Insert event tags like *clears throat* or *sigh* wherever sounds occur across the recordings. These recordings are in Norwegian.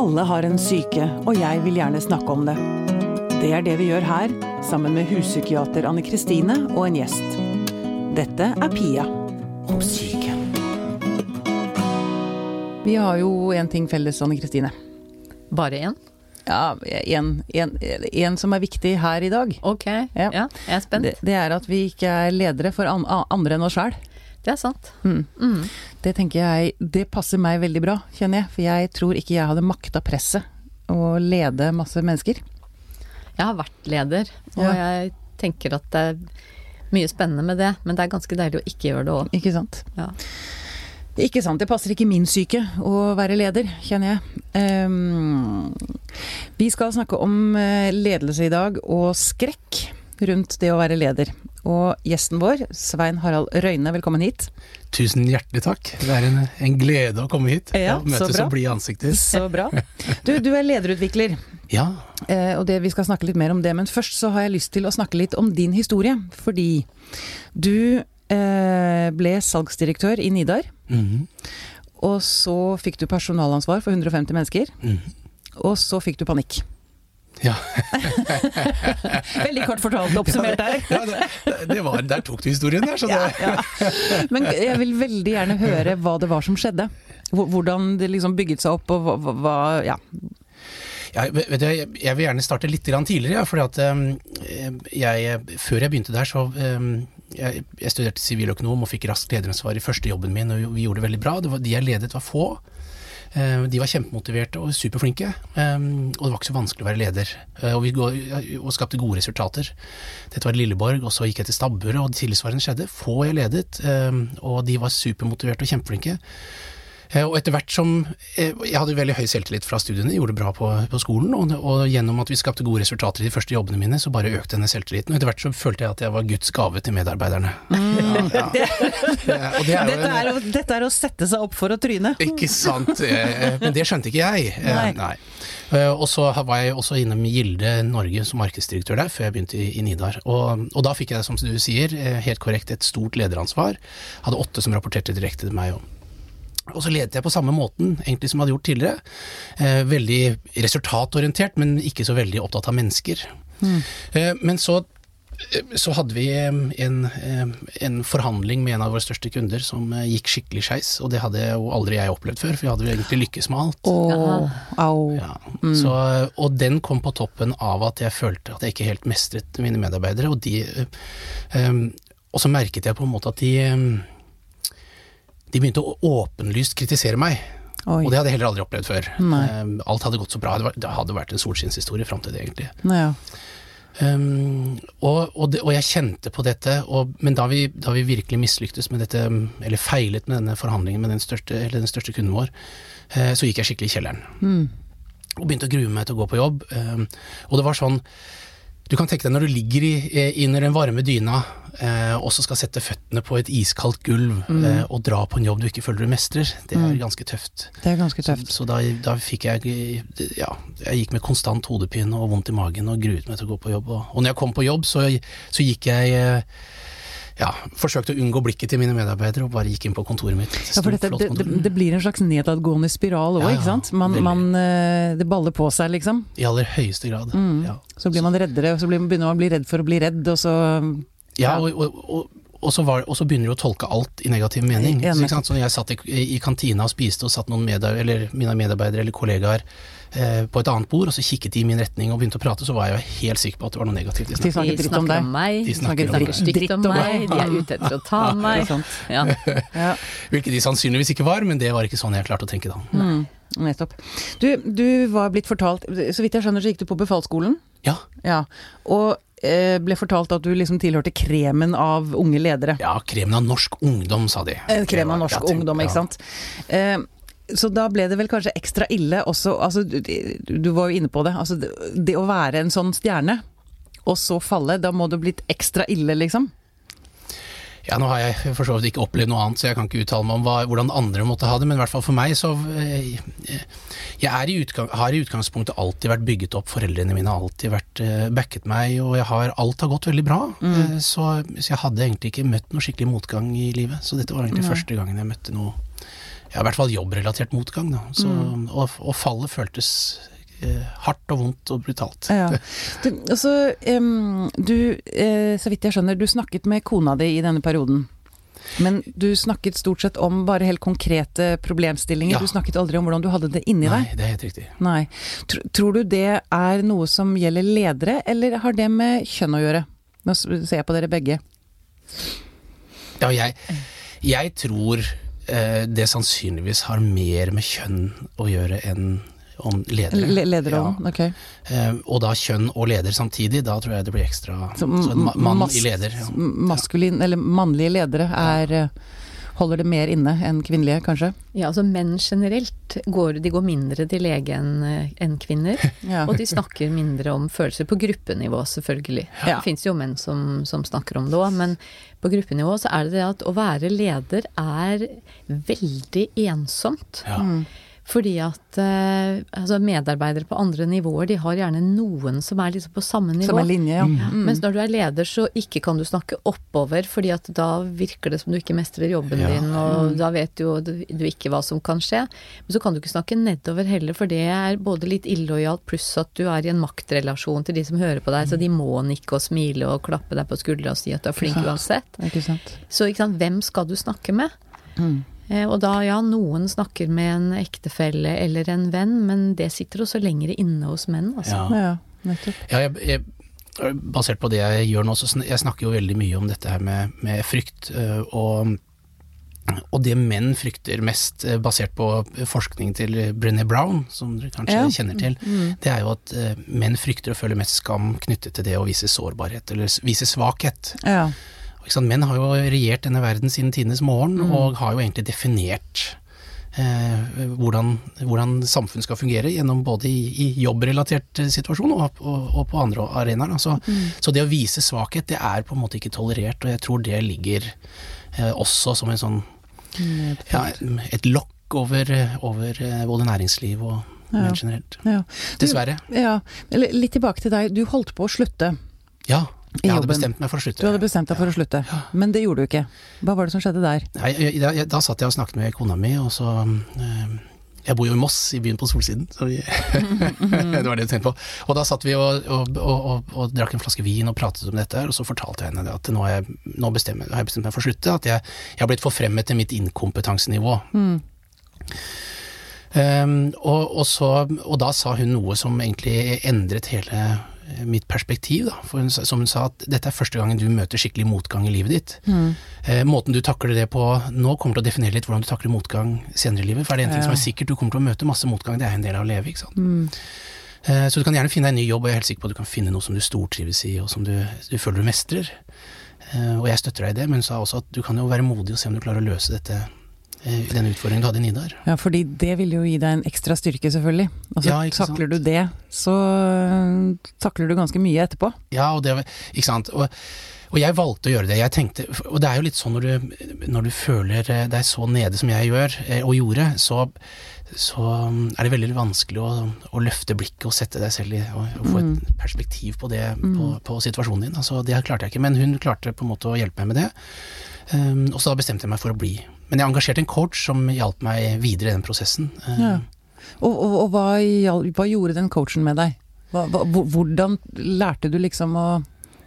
Alle har en syke, og jeg vil gjerne snakke om det. Det er det vi gjør her, sammen med huspsykiater Anne Kristine og en gjest. Dette er Pia om syke. Vi har jo en ting felles, Anne Kristine. Bare én? Ja, en, en, en, som er viktig her i dag. Ok, ja, ja jeg er spent. Det, det, er at vi ikke er ledere for an, andre enn oss sjæl. Det er sant. Mm. Mm. Det tenker jeg, det passer meg veldig bra, kjenner jeg. For jeg tror ikke jeg hadde makta presset å lede masse mennesker. Jeg har vært leder, og ja. jeg tenker at det er mye spennende med det. Men det er ganske deilig å ikke gjøre det òg. Ikke sant. Ja. Ikke sant. Det passer ikke min syke å være leder, kjenner jeg. Um, vi skal snakke om eh, ledelse i dag, og skrekk rundt det å være leder. Og gjesten vår, Svein Harald Røyne, velkommen hit. Tusen hjertelig takk. Det er en, en glede å komme hit ja, og møte så, og blide ansikter. Så bra. *laughs* Du, du er lederutvikler. Ja. Eh, og det, vi skal snakke litt mer om det. Men først så har jeg lyst til å snakke litt om din historie. Fordi du eh, ble salgsdirektør i Nidar. Mm -hmm. Og så fikk du personalansvar for 150 mennesker. Mm -hmm. Og så fikk du panikk. Ja. *laughs* Veldig kort fortalt oppsummert der. ja, det, det var, der tok du historien der, så det ja, ja. Men jeg vil veldig gjerne høre hva det var som skjedde. Hvordan det liksom bygget seg opp, og hva, hva ja. Ja, du, jeg vil gjerne starte litt tidligere. For at, jeg, før jeg begynte der, så jeg, jeg studerte siviløkonom og fikk raskt lederansvar i første jobben min, og vi gjorde det veldig bra. Det var, de jeg ledet var få. Eh, de var kjempemotiverte og superflinke, eh, og det var ikke så vanskelig å være leder. Eh, og vi skapte gode resultater. Dette var Lilleborg, og så gikk jeg til Stabburet, og tilsvarende skjedde. Få jeg ledet, og de var supermotiverte og kjempeflinke. Eh, og etter hvert som eh, Jeg hadde veldig høy selvtillit fra studiene, gjorde det bra på, på skolen, og, og, gjennom at vi skapte gode resultater i de første jobbene mine, så bare økte denne selvtilliten. Og etter hvert så følte jeg at jeg var Guds gave til medarbeiderne. Mm. *laughs* Ja, ja. det er *laughs* dette, er dette, er å, sette seg opp for å tryne. Ikke sant. Eh, men det skjønte ikke jeg. Nei. Nei. Og så var jeg også innom Gilde Norge som markedsdirektør der, før jeg begynte i, i Nidar. Og, og, da fikk jeg, som du sier, helt korrekt et stort lederansvar. Hadde åtte som rapporterte direkte til meg. Også. Og så ledet jeg på samme måten egentlig som jeg hadde gjort tidligere. Eh, veldig resultatorientert, men ikke så veldig opptatt av mennesker. Mm. Eh, men så, eh, så, hadde vi eh, en, eh, en, forhandling med en av våre største kunder som gikk skikkelig skeis, og det hadde jo aldri jeg opplevd før, for vi hadde jo egentlig lykkes med alt. Oh, au. Ja. Mm. Så, og den kom på toppen av at jeg følte at jeg ikke helt mestret mine medarbeidere, og de Og så merket jeg på en måte at de de begynte å åpenlyst kritisere meg. Oi. Og det hadde jeg heller aldri opplevd før. Nei. Alt hadde gått så bra. Det hadde vært en solskinnshistorie fram til det, egentlig. Ja. Um, og, og, det, og, jeg kjente på dette, og, men da vi, da vi virkelig mislyktes med dette, eller feilet med denne forhandlingen med den største, den største kunden vår, uh, så gikk jeg skikkelig i kjelleren. Mm. Og begynte å grue meg til å gå på jobb. Um, og det var sånn du kan tenke deg når du ligger i, under den varme dyna eh, og så skal sette føttene på et iskaldt gulv mm. eh, og dra på en jobb du ikke føler du mestrer. Det er mm. ganske tøft. Det er ganske tøft. Så, så da, da, fikk jeg Ja, jeg gikk med konstant hodepine og vondt i magen og gruet meg til å gå på jobb. Og, og når jeg kom på jobb, så, så gikk jeg eh, ja, forsøkte å unngå blikket til mine medarbeidere og bare gikk inn på kontoret mitt. Ja, for dette, det, det, det, blir en slags nedadgående spiral òg, ja, ikke sant? Man, man, eh, det baller på seg, liksom. I aller høyeste grad. Mm. Ja. Så blir man reddere, og så begynner man å bli redd for å bli redd, og så Ja, og, og, og og så, var, og så, begynner du å tolke alt i negativ mening. Så, så når jeg satt i, i, kantina og spiste, og satt noen medar, mine medarbeidere eller kollegaer på et annet bord, og så kikket de i min retning og begynte å prate, så var jeg jo helt sikker på at det var noe negativt. De snakket, de snakker om deg. Meg, de snakker, snakker stygt om meg, de er ute etter å ta meg. Ja. Ja. Hvilket de sannsynligvis ikke var, men det var ikke sånn jeg klarte å tenke da. Mm, nettopp. Du, du var blitt fortalt, så vidt jeg skjønner så gikk du på befalsskolen? Ja. ja. Og eh, ble fortalt at du liksom tilhørte kremen av unge ledere. Ja, kremen av norsk ungdom, sa de. Eh, kremen av norsk ungdom, ikke sant. Eh, så da ble det vel kanskje ekstra ille også, altså du, du var jo inne på det, altså det, å være en sånn stjerne, og så falle, da må det blitt ekstra ille, liksom? Ja, nå har jeg for så vidt ikke opplevd noe annet, så jeg kan ikke uttale meg om hva, hvordan andre måtte ha det, men i hvert fall for meg så eh, Jeg i utgang, har i utgangspunktet alltid vært bygget opp, foreldrene mine har alltid vært uh, backet meg, og jeg har, alt har gått veldig bra. Mm. Uh, så, så, jeg hadde egentlig ikke møtt noe skikkelig motgang i livet, så dette var egentlig Nei. første gangen jeg møtte noe ja, i hvert fall jobbrelatert motgang. Så, og, og fallet føltes eh, hardt og vondt og brutalt. Ja. *laughs* Du, altså, um, du eh, så vidt jeg skjønner, du snakket med kona di i denne perioden. Men du snakket stort sett om bare helt konkrete problemstillinger. Ja. Du snakket aldri om hvordan du hadde det inni Nei, deg. det er helt riktig. Nei. Tr tror du det er noe som gjelder ledere, eller har det med kjønn å gjøre? Nå ser jeg på dere begge. Ja, jeg, jeg tror det sannsynligvis har mer med kjønn å gjøre enn om ledere. Le lederrollen, ok. Eh, og da kjønn og leder samtidig, da tror jeg det blir ekstra Så Så mann i leder. Ja. Maskulin, eller mannlige ledere er eh, Holder det mer inne enn kvinnelige, kanskje? Ja, altså menn generelt går, de går mindre til lege enn en kvinner. *laughs* Ja. Og de snakker mindre om følelser, på gruppenivå selvfølgelig. Ja. Det fins jo menn som, som snakker om det òg, men på gruppenivå så er det det at å være leder er veldig ensomt. Ja. Fordi at eh, altså medarbeidere på andre nivåer, de har gjerne noen som er liksom på samme nivå. Som en linje, ja. Mm. Mens når du er leder, så ikke kan du snakke oppover, fordi at da virker det som du ikke mestrer jobben Ja. din, og da vet jo du, du ikke hva som kan skje. Men så kan du ikke snakke nedover heller, for det er både litt illojalt, pluss at du er i en maktrelasjon til de som hører på deg, så de må nikke og smile og klappe deg på skuldra og si at du er flink uansett. Ikke sant. Så ikke sant, hvem skal du snakke med? Mm. Eh, Og da, ja, noen snakker med en ektefelle eller en venn, men det sitter også lenger inne hos menn, altså. Ja. Ja, nettopp. Ja, jeg, jeg, basert på det jeg gjør nå, så sn jeg snakker jo veldig mye om dette her med, med frykt. øh, Og, og det menn frykter mest, øh, basert på forskning til Brené Brown, som dere kanskje Ja. kjenner til, det er jo at menn frykter å føle mest skam knyttet til det å vise sårbarhet, eller vise svakhet. Ja. Menn har jo regjert denne verden siden tidenes morgen, og har jo egentlig definert eh, hvordan, hvordan samfunn skal fungere, gjennom både i, i jobbrelatert situasjon og, og, og på andre arenaer. Altså, Så det å vise svakhet, det er på en måte ikke tolerert, og jeg tror det ligger eh, også som en sånn ja, et lokk over, over eh, både næringsliv og Ja. generelt. Ja. Du- Dessverre. Ja. Litt tilbake til deg. Du holdt på å slutte. Ja, jeg hadde bestemt meg for å slutte. Du hadde bestemt deg for å slutte, men det gjorde du ikke. Hva var det som skjedde der? Nei, jeg- da, jeg- da satt jeg og snakket med kona mi, og så eh, Jeg bor jo i Moss, i byen på solsiden, så vi, *laughs* det var det du tenkte på. Og da satt vi og, og, og, og, drakk en flaske vin og pratet om dette, og så fortalte jeg henne det at nå, har jeg, nå bestemmer, har jeg bestemt meg for å slutte, at jeg, jeg har blitt forfremmet til mitt inkompetansenivå. Um, og, og, så, og da sa hun noe som egentlig endret hele mitt perspektiv. Da. For hun, som hun sa at dette er første gangen du møter skikkelig motgang i livet ditt. Eh, måten du takler det på nå, kommer til å definere litt hvordan du takler motgang senere i livet. For er det en ting som er sikkert, du kommer til å møte masse motgang, det er en del av å leve. ikke sant? Eh, så du kan gjerne finne deg en ny jobb, og jeg er helt sikker på at du kan finne noe som du stortrives i, og som du, du føler du mestrer. Eh, og jeg støtter deg i det, men hun sa også at du kan jo være modig og se om du klarer å løse dette, eh, den utfordringen du hadde i Nidar. Ja, fordi det vil jo gi deg en ekstra styrke, selvfølgelig. Og så Ja, ikke sant? takler du det, så øh, takler du ganske mye etterpå. Ja, og det, ikke sant. Og, og jeg valgte å gjøre det. Jeg tenkte, og det er jo litt sånn når du, når du føler eh, deg så nede som jeg gjør, eh, og gjorde, så, så mm, er det veldig vanskelig å, å løfte blikket og sette deg selv i og, og få et perspektiv på det, på, på situasjonen din. Altså, det klarte jeg ikke, men hun klarte på en måte å hjelpe meg med det. Um, og så da bestemte jeg meg for å bli. Men jeg engasjerte en coach som hjalp meg videre i den prosessen. Um, Ja. Og, og, og hva, hva gjorde den coachen med deg? Hva, hva, hvordan lærte du liksom å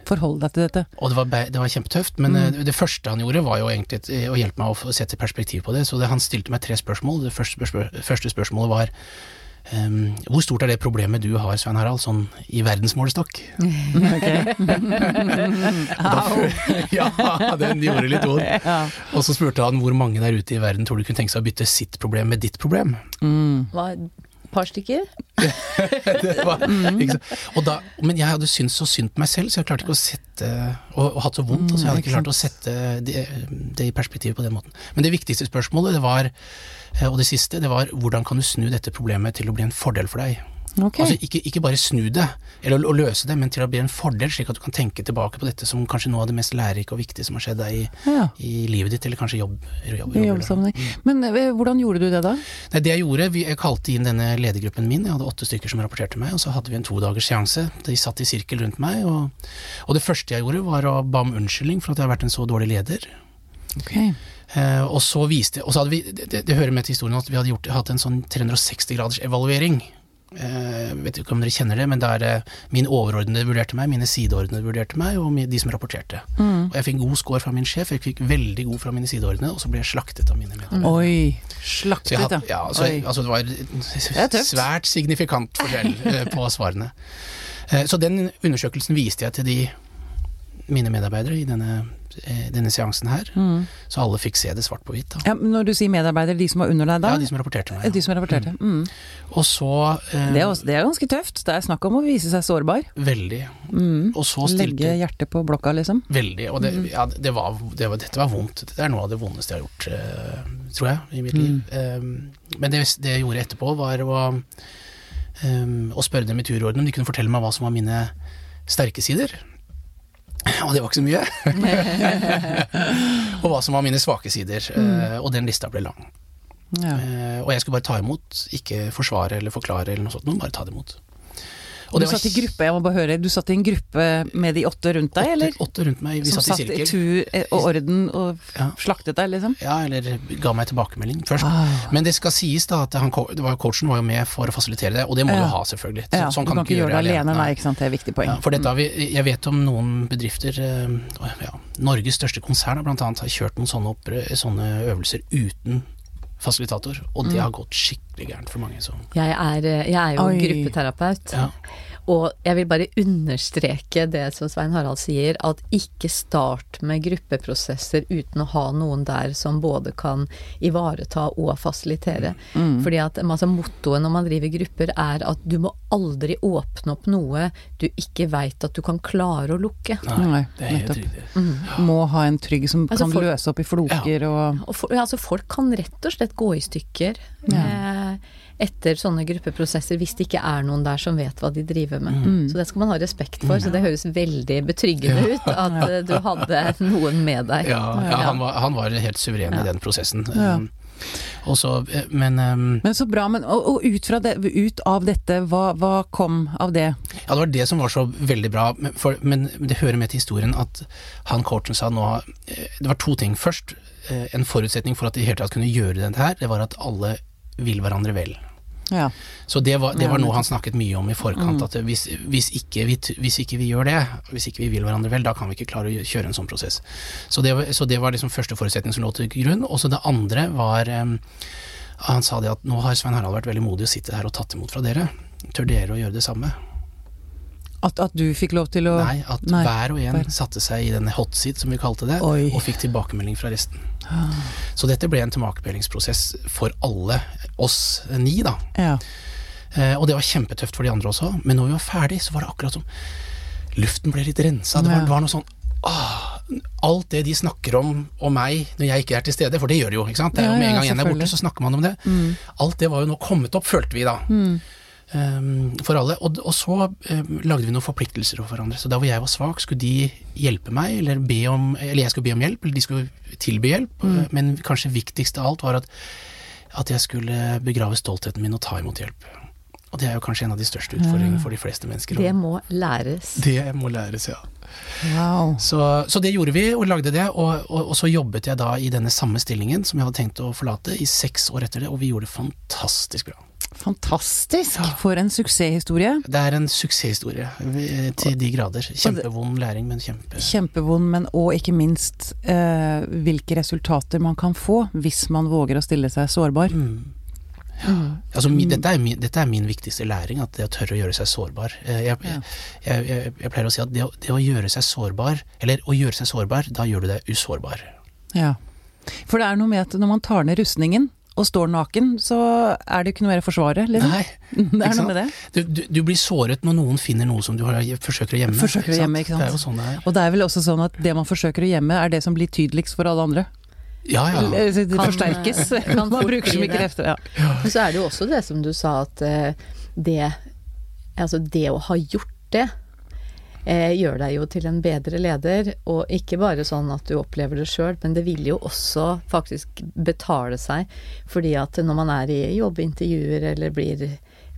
forholde deg til dette? Og det var, det var kjempetøft, men mm. det første han gjorde var jo egentlig å hjelpe meg å sette perspektiv på det. Så det, han stilte meg tre spørsmål. Det første, første spørsmålet var ehm, hvor stort er det problemet du har, Svein Harald, sånn i verdensmålestokk? *laughs* Da- ja, den gjorde litt vondt. *laughs* Og så spurte han hvor mange der ute i verden tror du kunne tenke seg å bytte sitt problem med ditt problem? Hva, et par stykker? *laughs* det var? Og da, men jeg hadde syntes så synd på meg selv, så jeg klarte ikke å sette Og, og hatt så vondt, og så jeg hadde ikke klart å sette det, det i perspektiv på den måten. Men det viktigste spørsmålet, det var, eh, og det siste, det var hvordan kan du snu dette problemet til å bli en fordel for deg? Ok. Altså ikke, ikke bare snu det, eller å, løse det, men til å bli en fordel, slik at du kan tenke tilbake på dette som kanskje noe av det mest lærerike og viktige som har skjedd deg i, Ja. i livet ditt, eller kanskje jobb. jobb, jobb, jobb mm. Men øh, hvordan gjorde du det da? Nei, det jeg gjorde, vi, jeg kalte inn denne ledergruppen min, jeg hadde åtte stykker som rapporterte meg, og så hadde vi en todagers seanse. De satt i sirkel rundt meg, og, og det første jeg gjorde var å ba om unnskyldning for at jeg har vært en så dårlig leder. Okay. Uh, og så viste Og så hadde vi Det, det hører med til historien at vi hadde gjort, hatt en sånn 360 graders evaluering. Eh, vet ikke om dere kjenner det, men der eh, min overordnede vurderte meg, mine sideordnede vurderte meg, og de som rapporterte. Mm. Og jeg fikk god score fra min sjef, jeg fikk veldig god fra mine sideordnede, og så ble jeg slaktet av mine medlemmer. Oi. Jeg Slaktet, hadde, ja. så, Oi. altså det var det svært signifikant forskjell eh, på svarene. Så den undersøkelsen viste jeg til de mine medarbeidere i denne, eh, denne seansen her. Mm. Så alle fikk se det svart på hvitt. Ja, når du sier medarbeidere, de som var under deg da? Ja, de som rapporterte meg. De som rapporterte. Mm. Og så eh, Det, er også, det er ganske tøft. Det er snakk om å vise seg sårbar. Veldig. Mm. Og så stilte Legge hjertet på blokka, liksom. Veldig. Og det, Mm. ja, det var, det var, dette var vondt. Det er noe av det vondeste jeg har gjort, eh, tror jeg, i mitt Mm. liv. Eh, men det, det jeg gjorde etterpå, var å, um, spørre dem i turorden om de kunne fortelle meg hva som var mine sterke sider. *laughs* Og det var ikke så mye. *laughs* og hva som var mine svake sider. Mm. og den lista ble lang. Ja. Eh, og jeg skulle bare ta imot, ikke forsvare eller forklare eller noe sånt, men bare ta det imot. Og du satt i gruppe, jeg må bare høre, du satt i en gruppe med de åtte rundt deg, eller? Åtte, åtte rundt meg, vi Som satt satt i i sirkel. tur eh, og orden og Ja. slaktet deg, liksom? Ja, eller ga meg tilbakemelding først. Ah. Men det skal sies da at han, det var, coachen var jo med for å fasilitere det, og det må Ja. du ha selvfølgelig. Så, Ja, sånn du kan ikke gjøre det alene, nei, ikke sant, det er viktig poeng. Ja, for dette har vi, jeg vet om noen bedrifter, eh, ja, Norges største konsern blant annet har kjørt noen sånne, opp, sånne øvelser uten fasilitator, og Mm. det har gått skikkelig gærent for mange. Så. Jeg er, eh, jeg er jo Oi. gruppeterapeut, Ja. Og jeg vil bare understreke det som Svein Harald sier, at ikke start med gruppeprosesser uten å ha noen der som både kan ivareta og fasilitere. Mm. Fordi at altså, mottoet når man driver grupper er at du må aldri åpne opp noe du ikke veit at du kan klare å lukke. Nei, det er helt riktig. Mm. Må ha en trygg som Altså, kan folk- løse opp i floker og Og for, altså folk kan rett og slett gå i stykker eh, etter sånne gruppeprosesser hvis det ikke er noen der som vet hva de driver med. Mm. Så det skal man ha respekt for. Så det høres veldig betryggende ut at eh, du hadde noen med deg. Ja, ja han, var, han var helt suveren i den prosessen. Ja. Um, og så, eh, men um, Men så bra, men og, og ut, fra det, ut av dette, hva, hva kom av det? Ja, det var det som var så veldig bra, men, for, men det hører med til historien at han coachen sa nå eh, Det var to ting. Først, en forutsetning for at de i hele tatt kunne gjøre dette her, det var at alle vil hverandre vel. Ja. Så det var, det var noe han snakket mye om i forkant, Mm. at hvis, hvis, ikke vi, hvis ikke vi gjør det, hvis ikke vi vil hverandre vel, da kan vi ikke klare å kjøre en sånn prosess. Så det så det var liksom første forutsetning som lå til grunn. Og så det andre var um, Han sa det at nå har Svein Harald vært veldig modig og sitte her og tatt imot fra dere. Tør dere å gjøre det samme? At, at du fikk lov til å Nei, at Nei, hver og en hver- satte seg i denne hot seat, som vi kalte det, Oi. og fikk tilbakemelding fra resten. Så dette ble en tilbakemeldingsprosess for alle oss ni, da. Ja. Eh, og det var kjempetøft for de andre også, men når vi var ferdig, så var det akkurat som luften ble litt rensa. Det var, det var noe sånn ah, Alt det de snakker om om meg når jeg ikke er til stede, for det gjør de jo, ikke sant. Det er jo med en gang en er borte, så snakker man om det. Mm. Alt det var jo nå kommet opp, følte vi da. Um, for alle. Og, og så um, lagde vi noen forpliktelser for hverandre. Så da hvor jeg var svak, skulle de hjelpe meg, eller, be om, eller jeg skulle be om hjelp, eller de skulle tilby hjelp. Mm. Men kanskje viktigst av alt var at, at jeg skulle begrave stoltheten min og ta imot hjelp. Og det er jo kanskje en av de største utfordringene for de fleste mennesker. Det må læres. *laughs* det må læres, ja. Wow. Så, så det gjorde vi, og lagde det. Og, og, og så jobbet jeg da i denne samme stillingen som jeg hadde tenkt å forlate, i seks år etter det, og vi gjorde det fantastisk bra. Fantastisk! For en suksesshistorie. Det er en suksesshistorie eh, til de grader. Kjempevond læring, men kjempe... Kjempevond, men og ikke minst eh, hvilke resultater man kan få hvis man våger å stille seg sårbar. Mm. Altså, min, dette, er min, dette er min viktigste læring, at det å tørre å gjøre seg sårbar. Eh, Jeg, Ja. jeg, jeg, jeg pleier å si at det å, det å gjøre seg sårbar, eller å gjøre seg sårbar, da gjør du deg usårbar. Ja. For det er noe med at når man tar ned rustningen og står naken, så er det jo ikke noe mer å forsvare, liksom. Nei, *laughs* Det er noe med det. du, du, du blir såret når noen finner noe som du har, forsøker å gjemme. Forsøker å gjemme, ikke sant? Det er jo sånn det er. Og det er vel også sånn at det man forsøker å gjemme, er det som blir tydeligst for alle andre. Ja, ja. Det Kan- forsterkes. kan *laughs* Man bruker så mye krefter. Ja. Men så er det jo også det som du sa, at eh, det Altså det å ha gjort det eh, gjør deg jo til en bedre leder, og ikke bare sånn at du opplever det sjøl, men det vil jo også faktisk betale seg, fordi at når man er i jobbintervjuer eller blir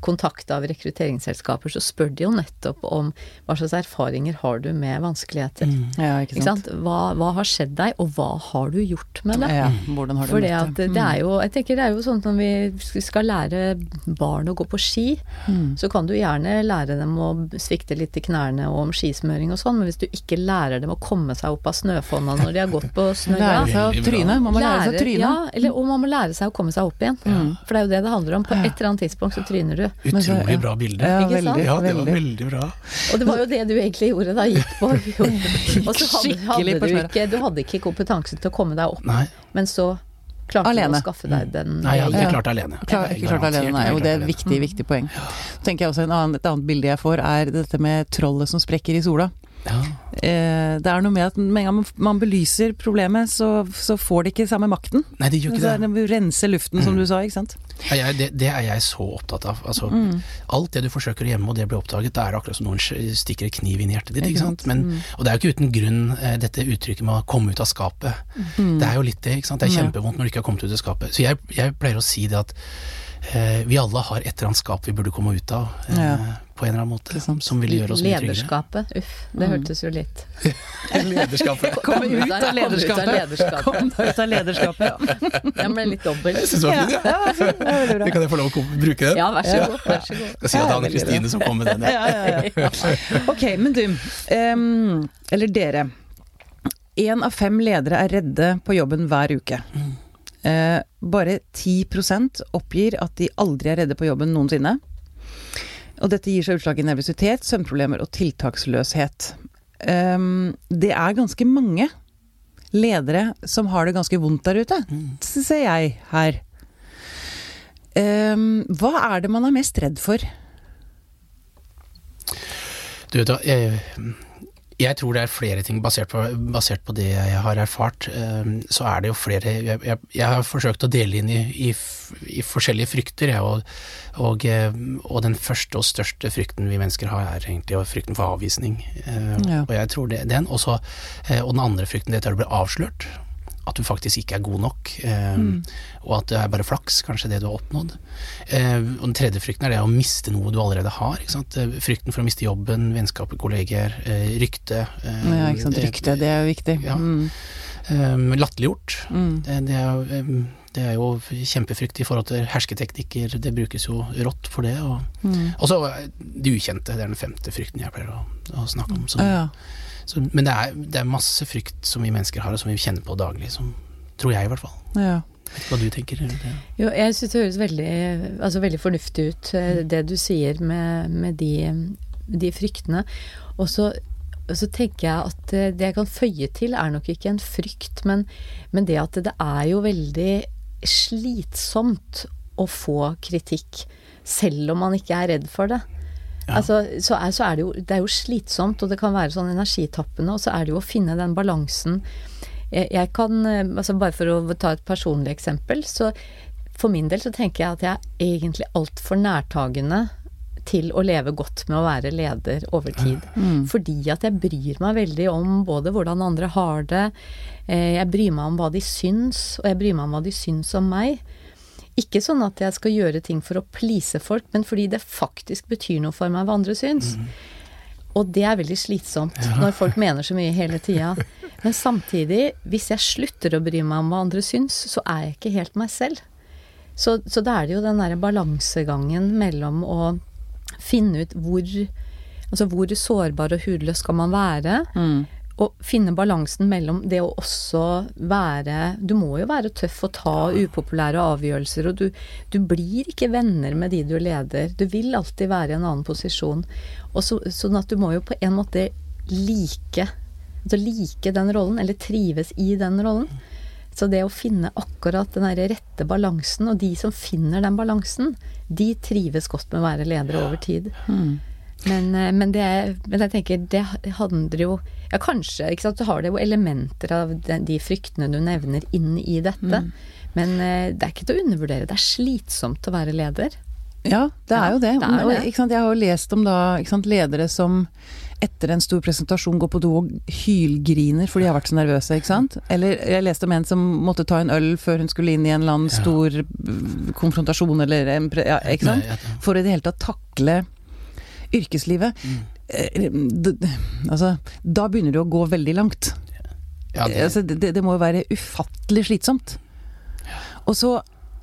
kontakt av rekrutteringsselskaper, så spør de jo nettopp om hva slags erfaringer har du med vanskeligheter. Ja, ikke Ikke sant. sant? Hva, hva har skjedd deg, og hva har du gjort med det? Ja, hvordan har du For det, at det er jo, jeg tenker det er jo sånn at når vi skal lære barn å gå på ski, Mm. så kan du gjerne lære dem å svikte litt i knærne og om skismøring og sånn, men hvis du ikke lærer dem å komme seg opp av snøfonna når de har gått på snø Lære seg å tryne. Man må lære seg å tryne. Ja, eller, og man må lære seg å komme seg opp igjen. For det er jo det det handler om. På et eller annet tidspunkt så tryner du. Utrolig bra bilde. Ja, veldig. Ja, det var veldig. bra. Og det var jo det du egentlig gjorde da, gikk på. *laughs* Og så hadde, hadde du ikke, du hadde ikke kompetanse til å komme deg opp, Nei, men så klarte Alene. du å skaffe deg den nei jeg hadde ikke klart det alene. Klar, ikke klart alene, nei. Og det er et viktig, viktig poeng. Så tenker jeg også en annen, Et annet bilde jeg får, er dette med trollet som sprekker i sola. Ja. Eh, det er noe med at med en gang man- belyser problemet, så, så får det ikke samme makten. Nei, det gjør ikke så det. Du rense luften, som du sa, ikke sant. Jeg, det. Det er jeg så opptatt av. Altså, Mm. Alt det du forsøker å gjemme, og det blir oppdaget, det er akkurat som noen stikker en kniv inn i hjertet ditt. Ikke sant? sant? Mm. Men, Og det er jo ikke uten grunn eh, dette uttrykket med å komme ut av skapet. Mm. Det er jo litt det. ikke sant? Det er kjempevondt når du ikke har kommet ut av skapet. Så jeg, jeg pleier å si det at eh, vi alle har et eller annet skap vi burde komme ut av. Eh, Ja. På en eller annen måte. Ikke. Som ville gjøre oss mye tryggere. Lederskapet, uff. Det hørtes jo litt Lederskapet. *laughs* Kom ut av ut av lederskapet. Kom deg ut av lederskapet, Jeg ble litt dobbel. Jeg synes det var fint, ja. Ja, det. Det Kan jeg få lov å bruke den? Ja, vær så god. Vær så god. Skal si at det er Anne Kristine som kom med den. Ja. Ja, ja, ja. *laughs* Ok, men du. Um, eller dere. Én av fem ledere er redde på jobben hver uke. Uh, bare 10% oppgir at de aldri er redde på jobben noensinne. Og dette gir seg utslag i nervøsitet, søvnproblemer og tiltaksløshet. Um, det er ganske mange ledere som har det ganske vondt der ute, ser jeg her. Um, hva er det man er mest redd for? Du hva, jeg, jeg tror det er flere ting basert på, basert på det jeg har erfart. eh, Så er det jo flere Jeg, jeg, jeg har forsøkt å dele inn i, i, i forskjellige frykter, jeg, og, og, eh, og den første og største frykten vi mennesker har, er egentlig frykten for avvisning. Eh, Ja. Og jeg tror det, den. Også, eh, og den andre frykten, det er å bli avslørt. At du faktisk ikke er god nok, eh, og at det er bare flaks, kanskje det du har oppnådd. Eh, og den tredje frykten er det å miste noe du allerede har. Eh, Frykten for å miste jobben, vennskapet, kolleger, eh, rykte. eh, Ja, ikke sant. Rykte, det er jo viktig. Ja. Mm. eh, Latterliggjort. Mm. Det, det, er, jo, det er jo kjempefrykt i forhold til hersketeknikker, det brukes jo rått for det. Og, Mm. så det ukjente, det er den femte frykten jeg pleier å, å snakke om. Som, Ja. så, men det er, det er masse frykt som vi mennesker har, og som vi kjenner på daglig. Som, tror jeg i hvert fall. ja. Hva du tenker? Jo, jeg syns det høres veldig, altså veldig fornuftig ut, eh, det du sier med, med de, de fryktene. Og så, så tenker jeg at eh, det jeg kan føye til, er nok ikke en frykt, men, men det at det er jo veldig slitsomt å få kritikk, selv om man ikke er redd for det. Ja. Altså, så er, så er det jo Det er jo slitsomt, og det kan være sånn energitappende, og så er det jo å finne den balansen. Jeg, jeg kan, eh, altså bare for å ta et personlig eksempel, så for min del så tenker jeg at jeg er egentlig altfor nærtagende til å leve godt med å være leder over tid. Fordi at jeg bryr meg veldig om både hvordan andre har det, eh, jeg bryr meg om hva de syns, og jeg bryr meg om hva de syns om meg. Ikke sånn at jeg skal gjøre ting for å please folk, men fordi det faktisk betyr noe for meg hva andre syns. Og det er veldig slitsomt når folk mener så mye hele tida. Men samtidig, hvis jeg slutter å bry meg om hva andre syns, så er jeg ikke helt meg selv. Så, så da er det jo den derre balansegangen mellom å finne ut hvor Altså hvor sårbar og hudløs skal man være? Og finne balansen mellom det å også være Du må jo være tøff og ta upopulære avgjørelser, og du, du blir ikke venner med de du leder. Du vil alltid være i en annen posisjon. Og så, sånn at du må jo på en måte like Altså like den rollen, eller trives i den rollen. Så det å finne akkurat den rette balansen, og de som finner den balansen, de trives godt med å være ledere over tid. Men, eh, men, det, men jeg tenker, det handler jo Ja, kanskje, ikke sant, Du har det jo elementer av de, de fryktene du nevner inn i dette. Men eh, det er ikke til å undervurdere. Det er slitsomt å være leder. Ja, det er Ja, jo det. det er Og, det. ikke sant, jeg har jo lest om da, sant, ledere som etter en stor presentasjon går på do og hylgriner fordi de har vært så nervøse, ikke sant. Eller jeg leste om en som måtte ta en øl før hun skulle inn i en eller annen stor mm, konfrontasjon eller en. Ja, ikke sant. For i det hele tatt takle yrkeslivet. Mm. Eh, Altså, da begynner du å gå veldig langt. Altså, det, det må jo være ufattelig slitsomt. Og så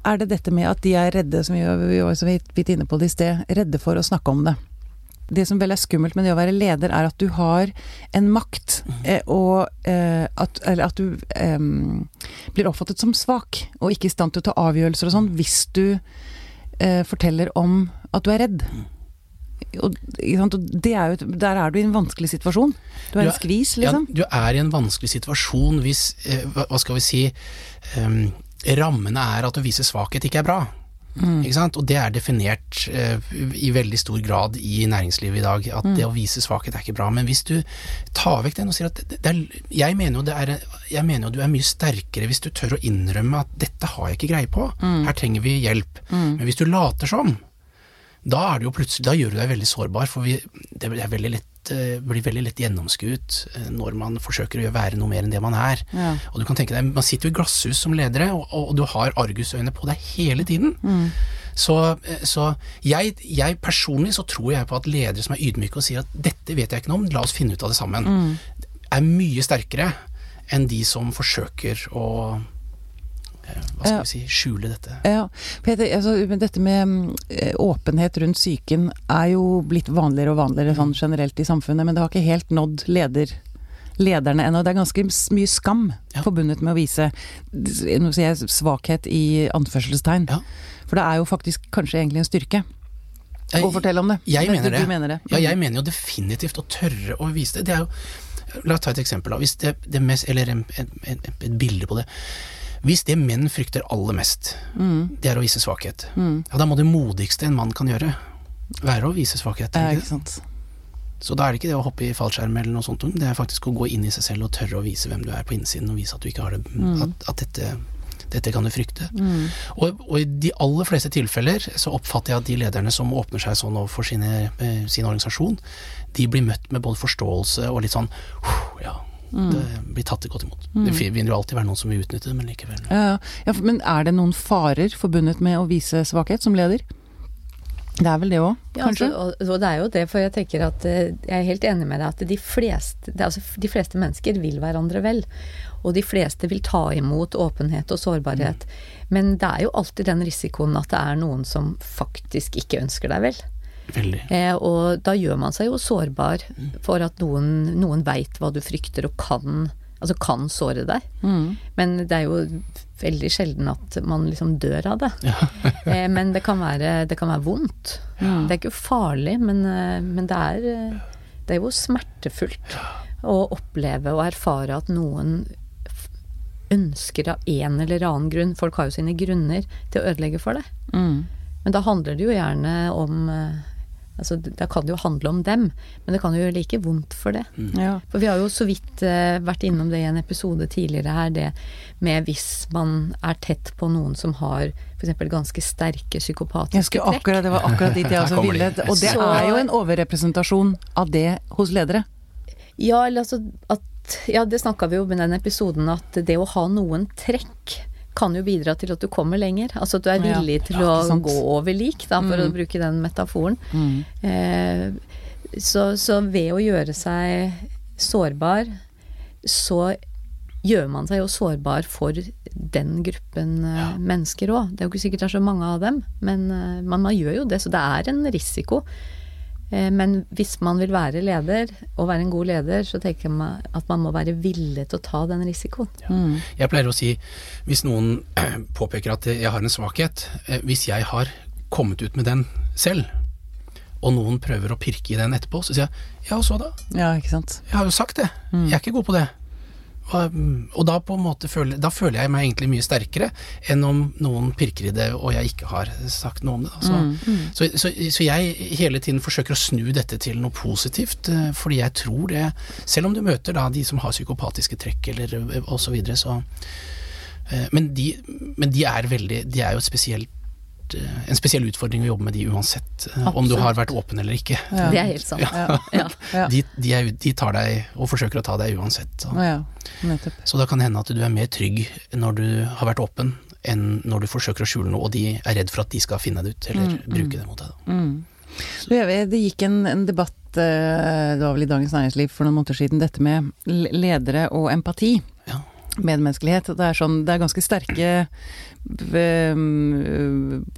er det dette med at de er redde, som vi, var så vidt inne på det i sted, redde for å snakke om det. Det som vel er skummelt med det å være leder, er at du har en makt, eh, og eh, at, eller at du eh, blir oppfattet som svak, og ikke i stand til å ta avgjørelser og sånn, hvis du eh, forteller om at du er redd. Og, og det er jo, der er du i en vanskelig situasjon. Du er i en skvis, liksom. Ja, du er i en vanskelig situasjon hvis, eh, hva, skal vi si, rammene er at å vise svakhet ikke er bra. Mm. Og det er definert eh, i veldig stor grad i næringslivet i dag, at Mm. det å vise svakhet er ikke bra. Men hvis du tar vekk den og sier at er, jeg, mener jo det er, jeg mener jo du er mye sterkere hvis du tør å innrømme at dette har jeg ikke greie på, Mm. her trenger vi hjelp. Men hvis du later som, da, er det jo plutselig, da gjør du deg veldig sårbar, for vi, det er veldig lett, eh, blir veldig lett gjennomskuet eh, når man forsøker å være noe mer enn det man er. Ja. Og du kan tenke deg, Man sitter jo i glasshus som ledere, og, og du har argusøyne på deg hele tiden. Mm. Så, eh, så jeg, jeg personlig så tror jeg på at ledere som er ydmyke og sier at 'dette vet jeg ikke noe om, la oss finne ut av det sammen', Mm. er mye sterkere enn de som forsøker å hva skal vi si, skjule dette. Ja, Peter, altså, dette med mm, eh, åpenhet rundt psyken er jo blitt vanligere og vanligere sånn generelt i samfunnet, men det har ikke helt nådd leder, lederne ennå. Det er ganske mye skam Ja. forbundet med å vise nå sier jeg svakhet i anførselstegn. Ja. For det er jo faktisk kanskje egentlig en styrke Jeg- å fortelle om det. Jeg mener det. Mener det. Ja, jeg mener jo definitivt å tørre å vise det. det er jo, la oss ta et eksempel. Da. Hvis det, det mest, eller en, en, en, et bilde på det. Hvis det menn frykter aller mest, Mm, det er å vise svakhet, mm. ja, da må det modigste en mann kan gjøre, være å vise svakhet. Ja, ikke sant. Så da er det ikke det å hoppe i fallskjerm eller noe sånt, det er faktisk å gå inn i seg selv og tørre å vise hvem du er på innsiden, og vise at du ikke har det, Mm. at, at dette, dette kan du frykte. Mm. Og, og i de aller fleste tilfeller så oppfatter jeg at de lederne som åpner seg sånn overfor sine, eh, sin organisasjon, de blir møtt med både forståelse og litt sånn Ja, Mm. det blir tatt godt imot. Det vil jo alltid være noen som vil utnytte det, men likevel. Ja, ja. ja, men er det noen farer forbundet med å vise svakhet som leder? Det er vel det òg, Ja, altså, og, og det er jo det, for jeg tenker at eh, jeg er helt enig med deg at de fleste, det, altså, de fleste mennesker vil hverandre vel. Og de fleste vil ta imot åpenhet og sårbarhet. Men det er jo alltid den risikoen at det er noen som faktisk ikke ønsker deg vel. Eh, og da gjør man seg jo sårbar for at noen, noen veit hva du frykter og kan, altså kan såre deg. Mm. Men det er jo veldig sjelden at man liksom dør av det. *laughs* eh, men det kan være, det kan være vondt. Ja. Det er ikke farlig, men, eh, men det, er, eh, det er jo smertefullt å oppleve og erfare at noen ønsker av en eller annen grunn Folk har jo sine grunner til å ødelegge for deg. Mm. Men da handler det jo gjerne om eh, Altså, da kan det jo handle om dem, men det kan jo gjøre like vondt for det. Ja. For vi har jo så vidt uh, vært innom det i en episode tidligere her, det med hvis man er tett på noen som har f.eks. ganske sterke psykopatiske trekk. akkurat, det var akkurat dit jeg *laughs* også ville. Og det er jo en overrepresentasjon av det hos ledere. Ja, eller altså at Ja, det snakka vi jo om i den episoden, at det å ha noen trekk kan jo bidra til at du kommer lenger. Altså at du er villig til Ja, å gå over lik, da, for Mm. å bruke den metaforen. Mm. Eh, så, så ved å gjøre seg sårbar, så gjør man seg jo sårbar for den gruppen ja. mennesker òg. Det er jo ikke sikkert det er så mange av dem, men eh, man, man gjør jo det. Så det er en risiko. Eh, men hvis man vil være leder, og være en god leder, så tenker jeg at man må være villig til å ta den risikoen. Mm. Jeg pleier å si, hvis noen *clears throat* påpeker at jeg har en svakhet, eh, hvis jeg har kommet ut med den selv, og noen prøver å pirke i den etterpå, så sier jeg ja, og så da? Ja, ikke sant. Jeg har jo sagt det. Mm. Jeg er ikke god på det. Og, og da på en måte føler, da føler jeg meg egentlig mye sterkere enn om noen pirker i det og jeg ikke har sagt noe om det. da. Så, Mm. så, så, så jeg hele tiden forsøker å snu dette til noe positivt, eh, fordi jeg tror det Selv om du møter da de som har psykopatiske trekk eller osv., og så videre, så eh, men de, men de er veldig De er jo et spesielt spesielt, eh, en spesiell utfordring å jobbe med de uansett Absolutt. om du har vært åpen eller ikke. Ja. Det er helt sant. Ja. Ja. *laughs* De, de, er, de tar deg og forsøker å ta deg uansett. Så. ja, så da kan det hende at du er mer trygg når du har vært åpen, enn når du forsøker å skjule noe, og de er redd for at de skal finne det ut, eller Mm, mm. bruke det mot deg. Mm. Det gikk en, en debatt, eh, det var vel i Dagens Næringsliv for noen måneder siden, dette med ledere og empati. Medmenneskelighet. Det er, sånn, det er ganske sterke eh,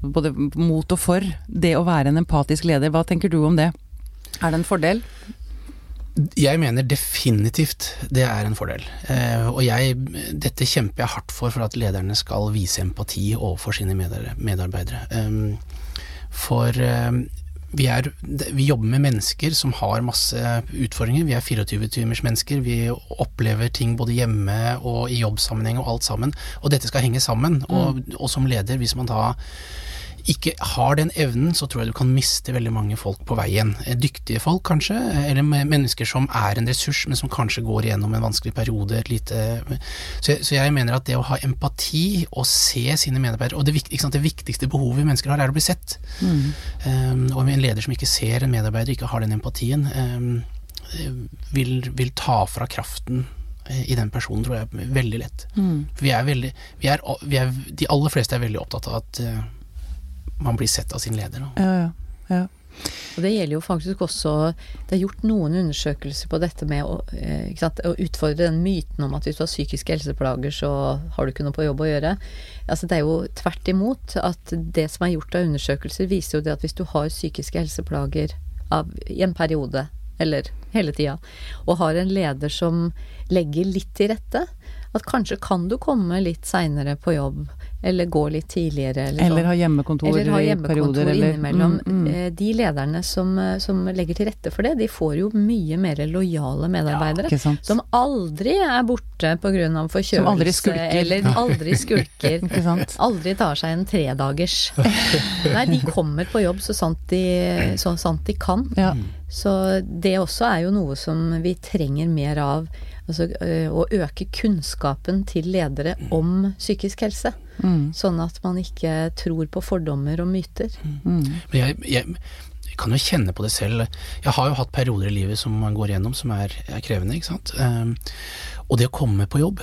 både mot og for det å være en empatisk leder. Hva tenker du om det? Er det en fordel? Jeg mener definitivt det er en fordel. Eh, og jeg, dette kjemper jeg hardt for, for at lederne skal vise empati overfor sine medarbeidere. Um, for um, vi, er, vi jobber med mennesker som har masse utfordringer. Vi er 24-timers mennesker. Vi opplever ting både hjemme og i jobbsammenheng og alt sammen. Og dette skal henge sammen. Og, og som leder, hvis man da ikke har den evnen, så tror jeg du kan miste veldig mange folk på veien. Eh, Dyktige folk, kanskje, eller mennesker som er en ressurs, men som kanskje går igjennom en vanskelig periode. Lite, så, jeg, så jeg mener at det å ha empati og se sine medarbeidere Og det, sant, det viktigste behovet mennesker har, er å bli sett. Um, og en leder som ikke ser en medarbeider, ikke har den empatien, um, vil, vil ta fra kraften eh, i den personen, tror jeg, veldig lett. Mm. Vi er veldig vi er, vi er, De aller fleste er veldig opptatt av at eh, man blir sett av sin leder. Da. Ja, ja. ja. Og det gjelder jo faktisk også Det er gjort noen undersøkelser på dette med å, eh, ikke sant, å utfordre den myten om at hvis du har psykiske helseplager, så har du ikke noe på jobb å gjøre. Altså Det er jo tvert imot. At det som er gjort av undersøkelser, viser jo det at hvis du har psykiske helseplager av, i en periode, eller hele tida, og har en leder som legger litt til rette, at kanskje kan du komme litt seinere på jobb, eller gå litt tidligere, eller, Eller sånn. ha hjemmekontor Eller ha hjemmekontor perioder. Eller, innimellom. Mm, mm. Eh, De lederne som, eh, som legger til rette for det, de får jo mye mer lojale medarbeidere. Ja, som aldri er borte pga. forkjølelse, Som aldri skulker. eller aldri skulker. *laughs* Aldri tar seg en tredagers. *laughs* Nei, de kommer på jobb så sant de, så sant de kan. Ja. Så det også er jo noe som vi trenger mer av. Altså øh, å øke kunnskapen til ledere om psykisk helse. Mm. Sånn at man ikke tror på fordommer og myter. Mm. Men jeg, jeg, jeg kan jo kjenne på det selv. Jeg har jo hatt perioder i livet som man går gjennom som er, er krevende, ikke sant. Um, og det å komme på jobb,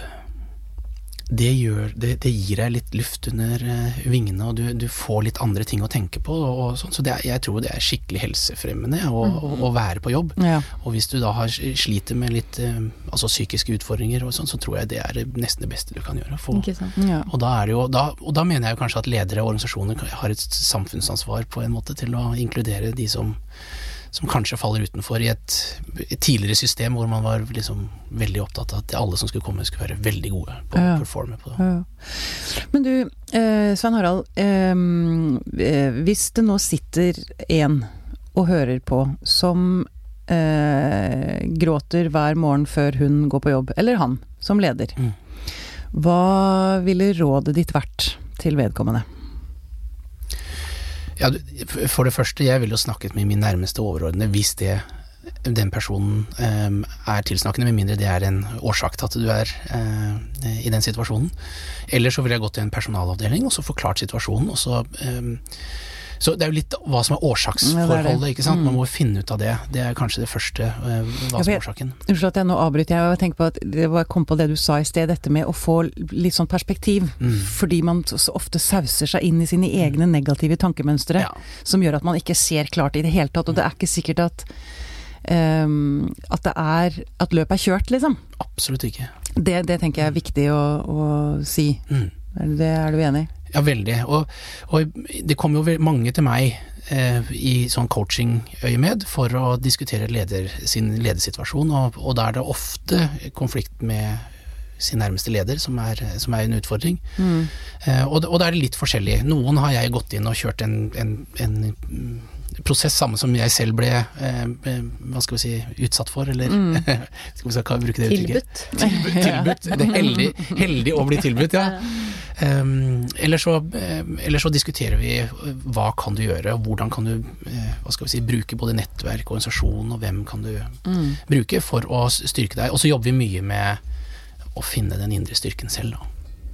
det, gjør, det, det gir deg litt luft under eh, vingene, og du, du får litt andre ting å tenke på. Og, og sånn. Så det jeg tror det er skikkelig helsefremmende å, å, å være på jobb. Ja. Og hvis du da har, sliter med litt eh, altså psykiske utfordringer og sånn, så tror jeg det er nesten det beste du kan gjøre. Ja. og da, det jo, da, og da mener jeg kanskje at ledere og organisasjoner har et samfunnsansvar på en måte til å inkludere de som, som kanskje faller utenfor i et, et tidligere system hvor man var liksom veldig opptatt av at alle som skulle komme skulle være veldig gode på å Ja. performe på det. Ja. Men du, eh, Svein Harald. Eh, eh, hvis det nå sitter en og hører på som eh, gråter hver morgen før hun går på jobb, eller han som leder, Mm. hva ville rådet ditt vært til vedkommende? Ja, for det første, jeg ville jo snakket med min nærmeste overordnede hvis det den personen um, er tilsnakkende, med mindre det er en årsak til at du er uh, i den situasjonen. Eller så ville jeg gått til en personalavdeling og så forklart situasjonen. Og så, eh, så det er jo litt hva som er årsaksforholdet, det det. ikke sant. Man Mm. må jo finne ut av det. Det er kanskje det første, eh, hva som er årsaken. Unnskyld at jeg nå avbryter, jeg tenker på at det var, jeg kom på det du sa i sted, dette med å få litt sånn perspektiv. Mm. Fordi man så ofte sauser seg inn i sine egne negative tankemønstre. Ja. som gjør at man ikke ser klart i det hele tatt. Og det er ikke sikkert at Um, at det er At løpet er kjørt, liksom. Absolutt ikke. Det, det tenker jeg er viktig å, å si. Mm. Det, er du enig? Ja, veldig. Og, og det kommer jo mange til meg eh, i sånn coaching-øyemed for å diskutere leder, sin ledersituasjon, og, og da er det ofte konflikt med sin nærmeste leder som er, som er en utfordring. Mm. Eh, og, og da er det litt forskjellig. Noen har jeg gått inn og kjørt en, en, en mm, prosess samme som jeg selv ble eh, hva skal vi si, utsatt for, eller *laughs* skal vi si, kan vi bruke det uttrykket? Tilbudt. Tilbudt. tilbudt. *laughs* Det er heldig, heldig å bli tilbudt, ja. Um, eller, så, um, eller så diskuterer vi uh, hva kan du gjøre, og hvordan kan du uh, hva skal vi si, bruke både nettverk, organisasjon, og hvem kan du Mm. bruke for å styrke deg. Og så jobber vi mye med å finne den indre styrken selv, da.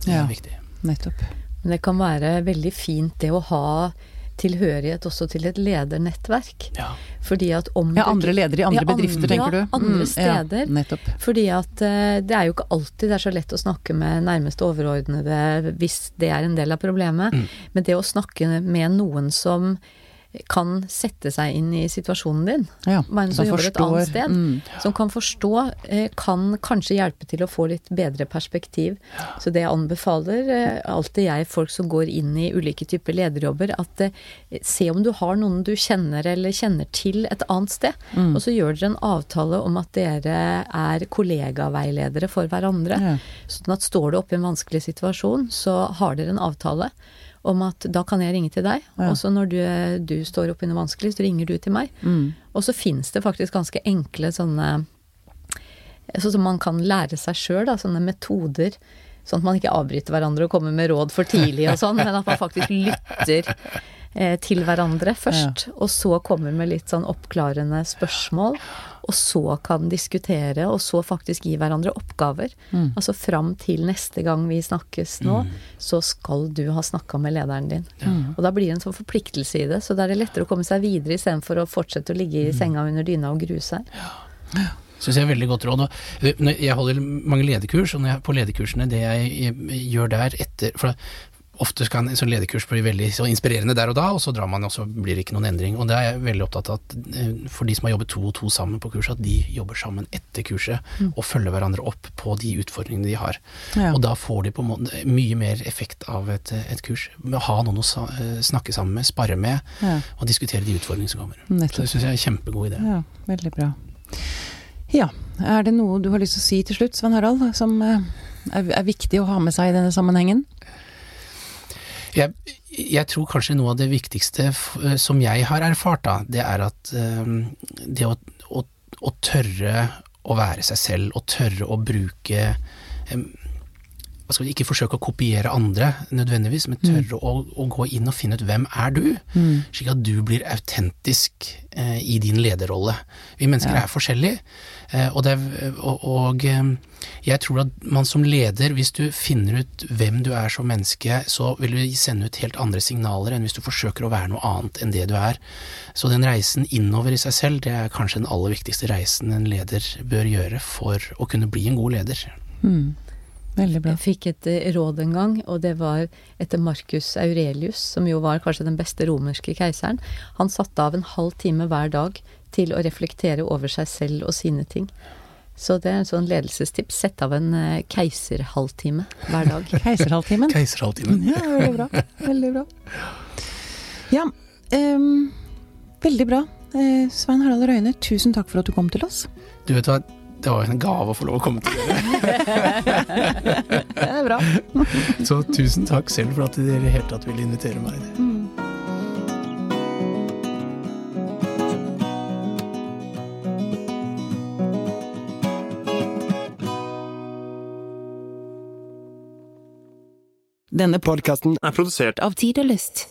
Det er Ja. viktig. Nettopp. Men det kan være veldig fint det å ha tilhørighet også til et ledernettverk. Ja. Fordi at om Ja, andre ledere i andre Ja, bedrifter, andre- tenker du? Ja, andre Mm, steder. Ja, nettopp. Fordi at uh, det er jo ikke alltid det er så lett å snakke med nærmeste overordnede hvis det er en del av problemet. Mm. Men det å snakke med noen som kan sette seg inn i situasjonen din, Ja, men som jobber et annet sted, Mm. som kan forstå, eh, kan kanskje hjelpe til å få litt bedre perspektiv. Så det jeg anbefaler eh, alltid jeg folk som går inn i ulike typer lederjobber, at eh, se om du har noen du kjenner eller kjenner til et annet sted. Mm. Og så gjør dere en avtale om at dere er kollegaveiledere for hverandre. Ja. Sånn at står du oppe i en vanskelig situasjon, så har dere en avtale om at da kan jeg ringe til deg, Ja. og så når du, du står oppe i noe vanskelig, så ringer du til meg. Mm. Og så fins det faktisk ganske enkle sånne Sånn som man kan lære seg sjøl, sånne metoder. Sånn at man ikke avbryter hverandre og kommer med råd for tidlig og sånn, men at man faktisk lytter eh, til hverandre først. Og så kommer med litt sånn oppklarende spørsmål. Og så kan diskutere, og så faktisk gi hverandre oppgaver. Mm. Altså fram til neste gang vi snakkes nå, så skal du ha snakka med lederen din. Og da blir det en sånn forpliktelse i det, så da er det lettere å komme seg videre istedenfor å fortsette å ligge i senga under dyna og grue seg. Syns jeg er veldig godt råd. Jeg holder mange lederkurs, og på lederkursene, det jeg, jeg gjør der etter For ofte kan en sånn lederkurs bli veldig så inspirerende der og da, og så drar man, og så blir det ikke noen endring. Og det er jeg veldig opptatt av at eh, for de som har jobbet to og to sammen på kurset, at de jobber sammen etter kurset og følger hverandre opp på de utfordringene de har. Ja. Og da får de på en måte mye mer effekt av et, et kurs. Med å ha noen å eh, snakke sammen med, spare med, Ja. og diskutere de utfordringene som kommer. Nettopp. Så det syns jeg er en kjempegod idé. Ja, veldig bra. Ja, er det noe du har lyst til å si til slutt, Svein Harald, som eh, er, er viktig å ha med seg i denne sammenhengen? Jeg, jeg tror kanskje noe av det viktigste eh, som jeg har erfart, da, det er at eh, det å, å, å tørre å være seg selv, og tørre å bruke eh, skal vi, Ikke forsøke å kopiere andre nødvendigvis, men tørre å, å gå inn og finne ut hvem er du, slik at du blir autentisk eh, i din lederrolle. Vi mennesker Ja. er forskjellige, eh, og, det er, og, og eh, jeg tror at man som leder, hvis du finner ut hvem du er som menneske, så vil du sende ut helt andre signaler enn hvis du forsøker å være noe annet enn det du er. Så den reisen innover i seg selv, det er kanskje den aller viktigste reisen en leder bør gjøre for å kunne bli en god leder. Mm. Veldig bra. Jeg fikk et eh, råd en gang, og det var etter Marcus Aurelius, som jo var kanskje den beste romerske keiseren. Han satte av en halv time hver dag til å reflektere over seg selv og sine ting. Så det er en sånn ledelsestips. Sett av en eh, keiserhalvtime hver dag. *laughs* Keiserhalvtimen. Keiserhalvtimen. Ja, veldig bra. Veldig bra. Ja, um, veldig bra. Eh, Svein Harald Røyne, tusen takk for at du kom til oss. Du vet hva, det var jo en gave å få lov å komme til dere. *laughs* Det er bra. *laughs* Så tusen takk selv for at dere i det hele tatt ville invitere meg. Denne Podkasten er produsert av Tid og Lyst.